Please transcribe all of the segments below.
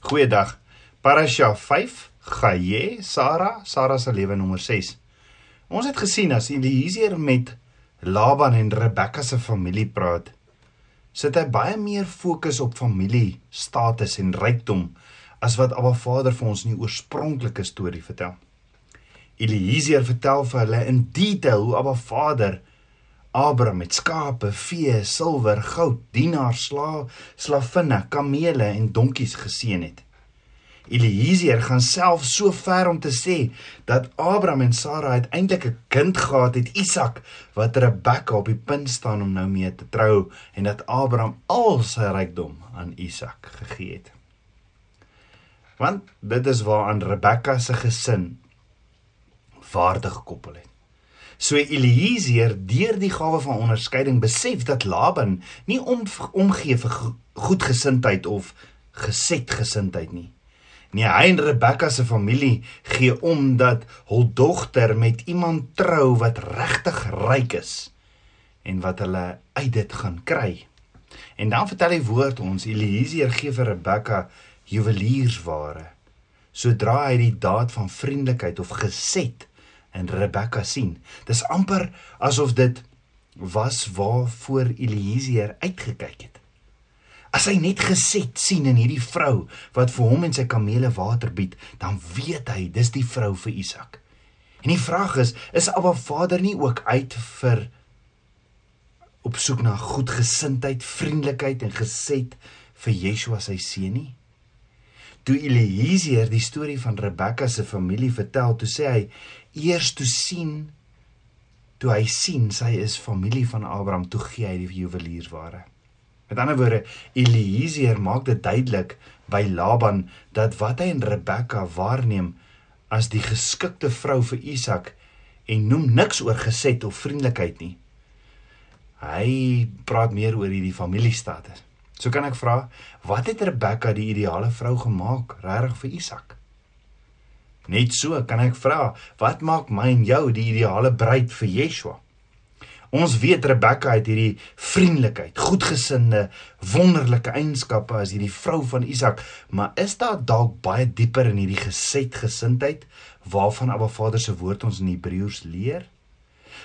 Goeiedag. Parasha 5, Gaye, Sara, Sara se lewe nommer 6. Ons het gesien as Eliezer met Laban en Rebekka se familie praat, sit hy baie meer fokus op familie, status en rykdom as wat Abba Vader vir ons in die oorspronklike storie vertel. Eliezer vertel vir hulle in detail hoe Abba Vader Abraham met skape, vee, silwer, goud, dienaars, sla, slavinne, kamele en donkies geseën het. Eliezer gaan self so ver om te sê dat Abraham en Sara uiteindelik 'n kind gehad het, Isak, wat Rebekka op die punt staan om nou mee te trou en dat Abraham al sy rykdom aan Isak gegee het. Want dit is waaraan Rebekka se gesin waarde gekoppel het. So Eliezer deur die gawe van onderskeiding besef dat Laban nie om omgee vir goedgesindheid of geset gesindheid nie. Nee, hy en Rebekka se familie gee om dat hul dogter met iemand trou wat regtig ryk is en wat hulle uit dit gaan kry. En dan vertel die woord ons Eliezer gee vir Rebekka juweliersware. Sodra hy die daad van vriendelikheid of geset en Rebekka sien. Dis amper asof dit was waarvoor Eliezer uitgekyk het. As hy net geset sien in hierdie vrou wat vir hom en sy kamele water bied, dan weet hy dis die vrou vir Isak. En die vraag is, is Abba Vader nie ook uit vir op soek na goedgesindheid, vriendelikheid en geset vir Yeshua sy seun nie? Toe Eliezer die storie van Rebekka se familie vertel, toe sê hy eers toe sien toe hy sien sy is familie van Abraham, toe gee hy die juweliersware. Met ander woorde, Eliezer maak dit duidelik by Laban dat wat hy en Rebekka waarneem as die geskikte vrou vir Isak en noem niks oor geset of vriendelikheid nie. Hy praat meer oor hierdie familiestatus. So kan ek vra, wat het Rebekka die ideale vrou gemaak regtig vir Isak? Net so kan ek vra, wat maak my en jou die ideale bruid vir Yeshua? Ons weet Rebekka het hierdie vriendelikheid, goedgesinde, wonderlike eienskappe as hierdie vrou van Isak, maar is daar dalk baie dieper in hierdie geset gesindheid waarvan Abba Vader se woord ons in Hebreërs leer?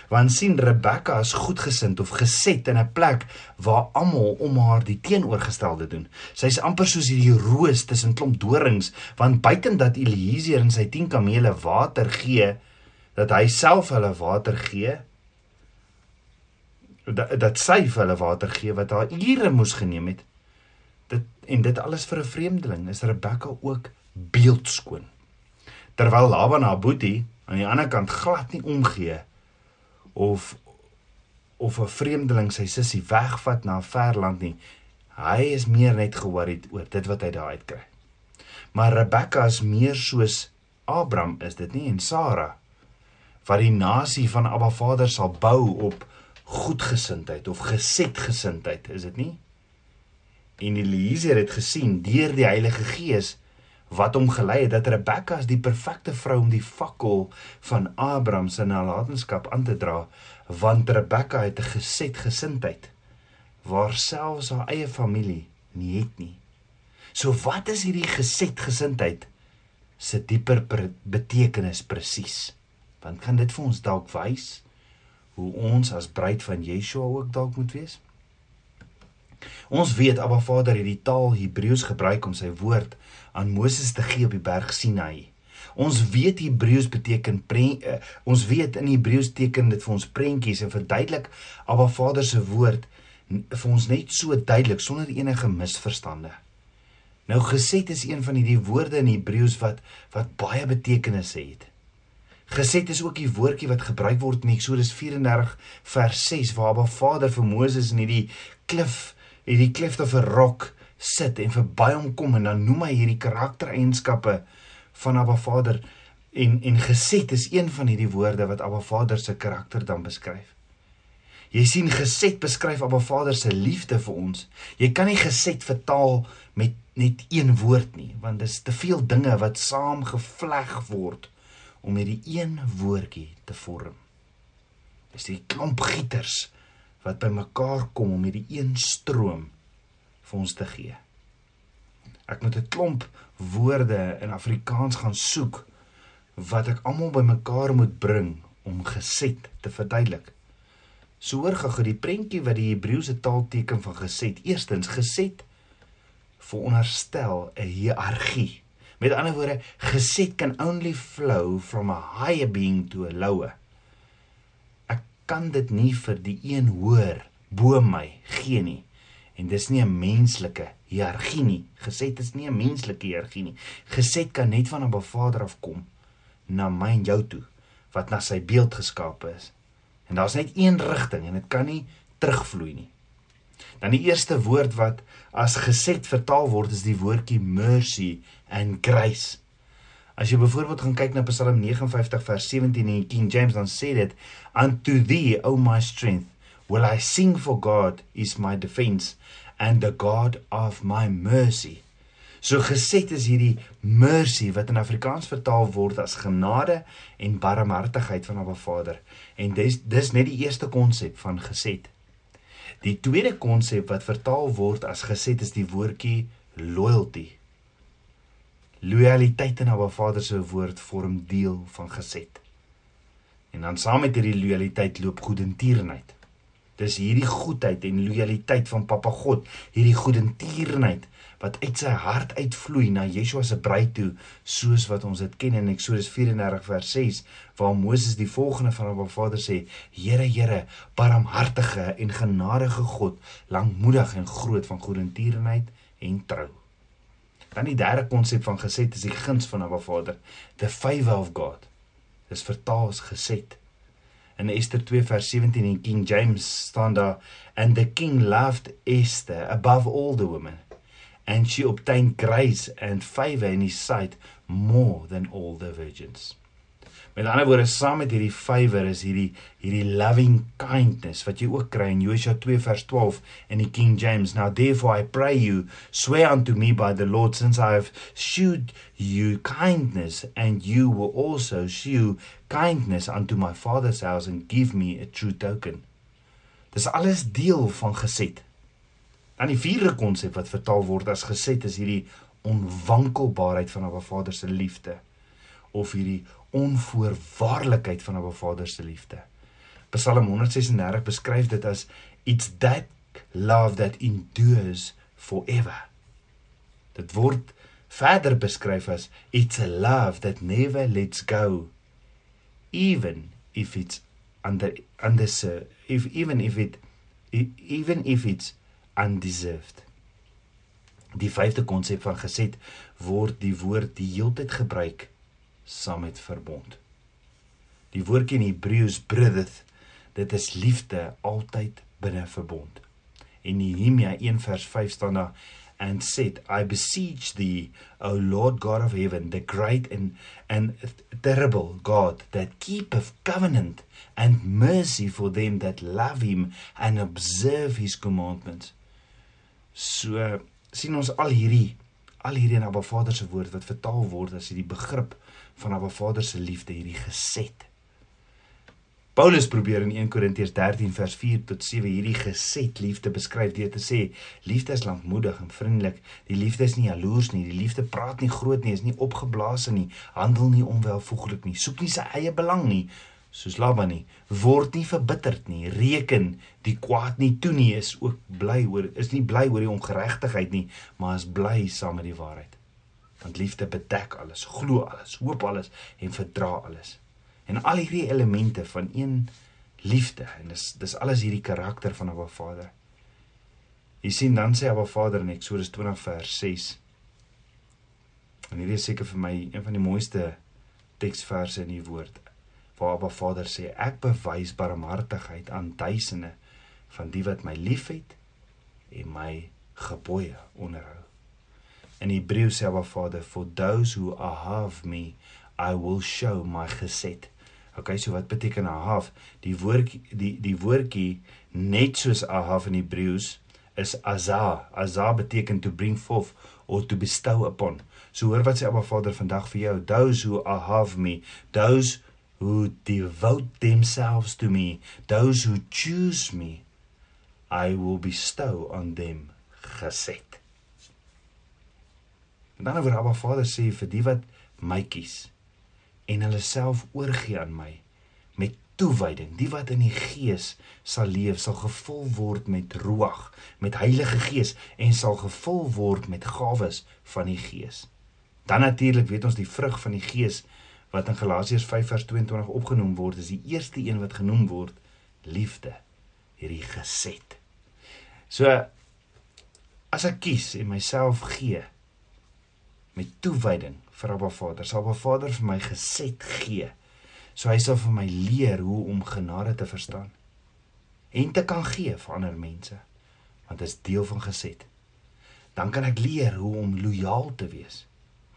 Want sien Rebekka is goedgesind of geset in 'n plek waar almal om haar die teenoorgestelde doen. Sy's amper soos hierdie roos tussen klomp dorings, want buiten dat Eliezer en sy 10 kamele water gee, dat hy self hulle water gee, dat, dat sy vir hulle water gee wat haar ure moes geneem het. Dit en dit alles vir 'n vreemdeling is Rebekka ook beeldskoon. Terwyl Laban haar boetie aan die ander kant glad nie omgee of of 'n vreemdeling sy sussie wegvat na 'n ver land nie. Hy is meer net ge-worried oor dit wat hy daar uitkry. Maar Rebekka is meer soos Abraham is dit nie en Sara wat die nasie van Abba Vader sal bou op goedgesindheid of geset gesindheid, is dit nie? En Eliezer het gesien deur die Heilige Gees wat hom gelei het dat Rebekka as die perfekte vrou om die fakkel van Abraham se nalatenskap aan te dra, want Rebekka het 'n geset gesindheid waar selfs haar eie familie nie het nie. So wat is hierdie geset gesindheid se dieper betekenis presies? Want kan dit vir ons dalk wys hoe ons as bruid van Yeshua ook dalk moet wees? Ons weet Abba Vader het die taal Hebreëus gebruik om sy woord aan Moses te gee op die berg Sinai. Ons weet Hebreëus beteken pre, uh, ons weet in Hebreëus teken dit vir ons prentjies en verduidelik Abba Vader se woord vir ons net so duidelik sonder enige misverstande. Nou geset is een van hierdie woorde in Hebreëus wat wat baie betekenisse het. Geset is ook die woordjie wat gebruik word in Eksodus 34 vers 6 waar Abba Vader vir Moses in hierdie klif hierdie of 'n rok sit en verby hom kom en dan noem hy hierdie karaktereienskappe van Abba Vader en en geset is een van hierdie woorde wat Abba Vader se karakter dan beskryf. Jy sien geset beskryf Abba Vader se liefde vir ons. Jy kan nie geset vertaal met net een woord nie, want dit is te veel dinge wat saamgevleg word om hierdie een woordjie te vorm. Dis die klomp gieters wat bymekaar kom om hierdie een stroom vir ons te gee. Ek moet 'n klomp woorde in Afrikaans gaan soek wat ek almal bymekaar moet bring om geset te verduidelik. So hoor gou die prentjie wat die Hebreëse taal teken van geset. Eerstens geset veronderstel 'n hiërargie. Met ander woorde, geset kan only flow from a higher being to a lower. Kan dit nie vir die een hoër bo my gee nie. En dis nie 'n menslike hiërargie nie. Geset is nie 'n menslike hiërargie nie. Geset kan net van 'n Vader af kom na my en jou toe wat na sy beeld geskape is. En daar's net een rigting en dit kan nie terugvloei nie. Dan die eerste woord wat as geset vertaal word is die woordjie mercy and grace. As jy byvoorbeeld gaan kyk na Psalm 59 vers 17 in King James dan sê dit unto thee o my strength will I sing for God is my defense and the God of my mercy. So geset is hierdie mercy wat in Afrikaans vertaal word as genade en barmhartigheid van 'n Vader. En dis dis net die eerste konsep van geset. Die tweede konsep wat vertaal word as geset is die woordjie loyalty. Loyaliteit in 'n Vader se woord vorm deel van geset. En dan saam met hierdie loyaliteit loop goedentierenheid. Dis hierdie goedheid en loyaliteit van Papa God, hierdie goedentierenheid wat uit sy hart uitvloei na Yeshua se bruid toe, soos wat ons dit ken in Eksodus 34 vers 6, waar Moses die volgende van Abba Vader sê: Here, Here, barmhartige en genadige God, lankmoedig en groot van goedertierenheid en trou. Dan die derde konsep van geset is die guns van Abba Vader, the favor of God. Dis vertaal as geset. In Ester 2 vers 17 in King James staan daar and the king loved Esther above all the women and she obtained grace and favor in his sight more than all the virgins. Met ander woorde, saam met hierdie favor is hierdie hierdie loving kindness wat jy ook kry in Josua 2 vers 12 in die King James. Now therefore I pray you, swear unto me by the Lord since I have shewed you kindness and you will also shew kindness unto my father's house and give me a true token. Dis alles deel van geset. Dan die vierde konsep wat vertaal word as geset is hierdie onwankelbaarheid van 'n Vader se liefde of hierdie onvoorwaardelikheid van 'n Vader se liefde. Psalm 136 beskryf dit as it's that love that endures forever. Dit word verder beskryf as it's a love that never lets go even if it's under under if even if it even if it's undeserved. Die vyfde konsep van geset word die woord die heeltyd gebruik saam met verbond. Die woordjie in Hebreëus brideth, dit is liefde altyd binne verbond. In Nehemia 1 vers 5 staan daar and said I beseech thee O Lord God of heaven the great and and terrible God that keepeth covenant and mercy for them that love him and observe his commandments So sien ons al hierdie al hierdie in Abba Vader se woord wat vertaal word as hierdie begrip van Abba Vader se liefde hierdie geset. Paulus probeer in 1 Korintiërs 13 vers 4 tot 7 hierdie geset liefde beskryf deur te sê liefde is lankmoedig en vriendelik. Die liefde is nie jaloers nie, die liefde praat nie groot nie, is nie opgeblaas nie, handel nie onwelvoeglik nie, soek nie sy eie belang nie, soos Laban nie, word nie verbitterd nie, reken die kwaad nie toe nie, is ook bly oor is nie bly oor die ongeregtigheid nie, maar is bly saam met die waarheid. Want liefde bedek alles, glo alles, hoop alles en verdra alles. En al hierdie elemente van een liefde en dis dis alles hierdie karakter van 'n Vader. Jy sien dan sê Abba Vader in Eksodus 20 vers 6. En hierdie is seker vir my een van die mooiste teksverse in die woord waar Abba Vader sê ek bewys barmhartigheid aan duisende van die wat my liefhet en my gebooie onderhou. In Hebreë sê Abba Vader for those who have me I will show my geset. Okay, so wat beteken ahaf? Die woord die die woordjie net soos ahaf in Hebreëus is azah. Azah beteken to bring forth or to bestow upon. So hoor wat sê Abba Vader vandag vir jou, those who have me, those who devote themselves to me, those who choose me, I will bestow on them geset. Met ander woorde, Abba Vader sê vir die wat my kies en hulle self oorgee aan my met toewyding, die wat in die Gees sal leef, sal gevul word met Ruach, met Heilige Gees en sal gevul word met gawes van die Gees. Dan natuurlik weet ons die vrug van die Gees wat in Galasiërs 5 vers 22 opgenoem word, is die eerste een wat genoem word liefde, hierdie geset. So as ek kies en myself gee met toewyding vir Abba Vader, sal Abba Vader vir my geset gee. So hy sal vir my leer hoe om genade te verstaan en te kan gee vir ander mense, want dit is deel van geset. Dan kan ek leer hoe om lojaal te wees.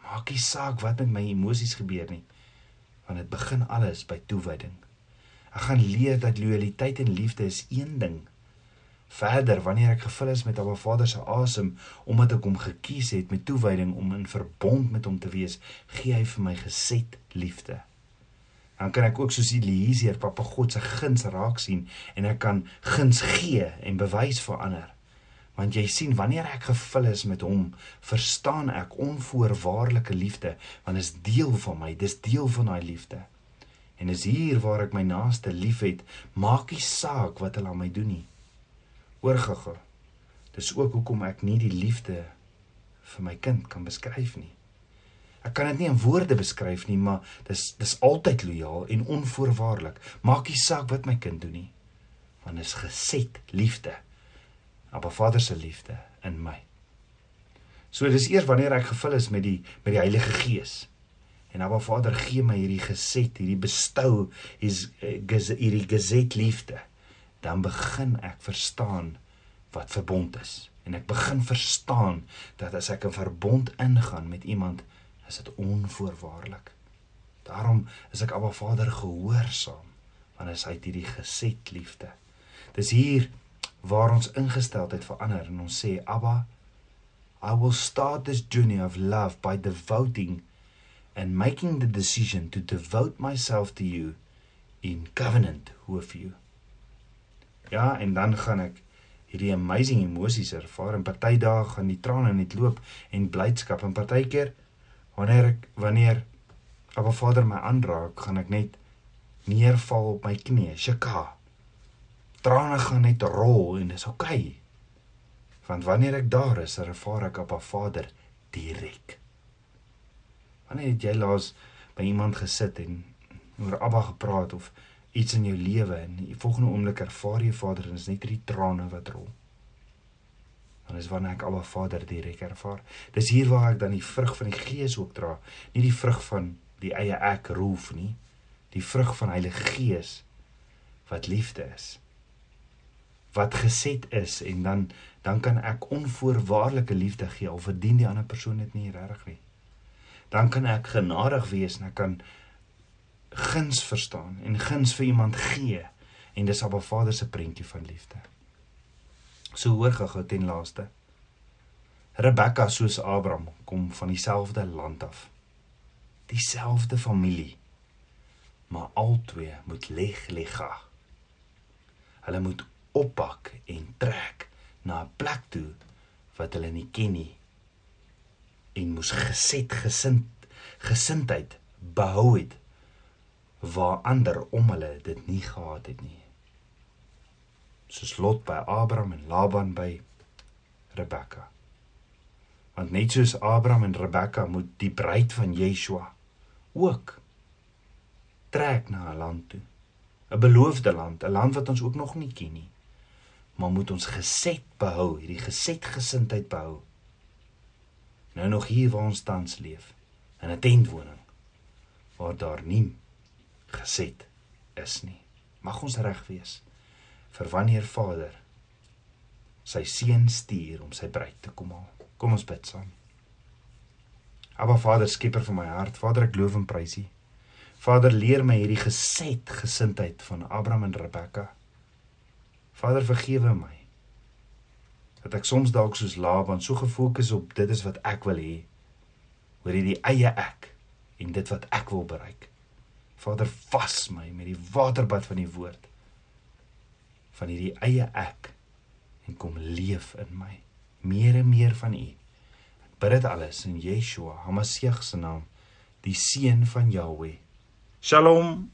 Maak nie saak wat met my emosies gebeur nie, want dit begin alles by toewyding. Ek gaan leer dat lojaliteit en liefde is een ding Verder, wanneer ek gevul is met Abba Vader se asem omdat ek hom gekies het met toewyding om in verbond met hom te wees, gee hy vir my geset liefde. Dan kan ek ook soos Eliezer Papa God se guns raak sien en ek kan guns gee en bewys vir ander. Want jy sien wanneer ek gevul is met hom, verstaan ek onvoorwaardelike liefde, want is deel van my, dis deel van daai liefde. En is hier waar ek my naaste liefhet, maak nie saak wat hulle aan my doen nie oorgegaan. Dis ook hoekom ek nie die liefde vir my kind kan beskryf nie. Ek kan dit nie in woorde beskryf nie, maar dis dis altyd lojaal en onvoorwaardelik. Maak nie saak wat my kind doen nie. Want is geset liefde. Abba Vader se liefde in my. So dis eers wanneer ek gevul is met die met die Heilige Gees. En Abba Vader gee my hierdie geset, hierdie bestou, hierdie geset liefde dan begin ek verstaan wat verbond is en ek begin verstaan dat as ek 'n verbond ingaan met iemand is dit onvoorwaardelik. Daarom is ek Abba Vader gehoorsaam want hy hierdie geset liefde. Dis hier waar ons ingesteldheid verander en ons sê Abba I will start this journey of love by devoting and making the decision to devote myself to you in covenant with you. Ja, en dan gaan ek hierdie amazing emosies ervaar en party dae gaan die trane net loop en blydskap en partykeer wanneer ek wanneer Abba Vader my aanraak, gaan ek net neerval op my knieë, shaka. Trane gaan net rol en dis oukei. Okay. Want wanneer ek daar is, ervaar ek Abba Vader direk. Wanneer het jy laas by iemand gesit en oor Abba gepraat of iets in jou lewe en die volgende oomblik ervaar jy Vader en dit is net hierdie trane wat rol. Dan is wanneer ek Abba Vader direk ervaar. Dis hier waar ek dan die vrug van die Gees ook dra, nie die vrug van die eie ek roef nie, die vrug van Heilige Gees wat liefde is. Wat geset is en dan dan kan ek onvoorwaardelike liefde gee al verdien die ander persoon dit nie regtig nie. Dan kan ek genadig wees en ek kan guns verstaan en guns vir iemand gee en dis Abba Vader se prentjie van liefde. So hoor gou ten laaste. Rebekka soos Abraham kom van dieselfde land af. Dieselfde familie. Maar albei moet leg lega. Hulle moet oppak en trek na 'n plek toe wat hulle nie ken nie en moes geset gesind gesindheid behou het waar ander om hulle dit nie gehad het nie. Soos Lot by Abraham en Laban by Rebekka. Want net soos Abraham en Rebekka moet die bruid van Yeshua ook trek na 'n land toe. 'n Beloofde land, 'n land wat ons ook nog nie ken nie. Maar moet ons geset behou, hierdie geset gesindheid behou. Nou nog hier waar ons tans leef, in 'n tentwoning waar daar nie geset is nie. Mag ons reg wees vir wanneer Vader sy seun stuur om sy bruid te kom haal. Kom ons bid saam. Aba Vader, skieper van my hart, Vader, ek loof en prys U. Vader, leer my hierdie geset gesindheid van Abraham en Rebekka. Vader, vergewe my dat ek soms dalk soos Laban so gefokus op dit is wat ek wil hê oor hierdie eie ek en dit wat ek wil bereik. Vader, vas my met die waterbad van die woord van hierdie eie ek en kom leef in my. Meer en meer van U. Bid dit alles in Yeshua, Hamasieg se naam, die seun van Jahweh. Shalom.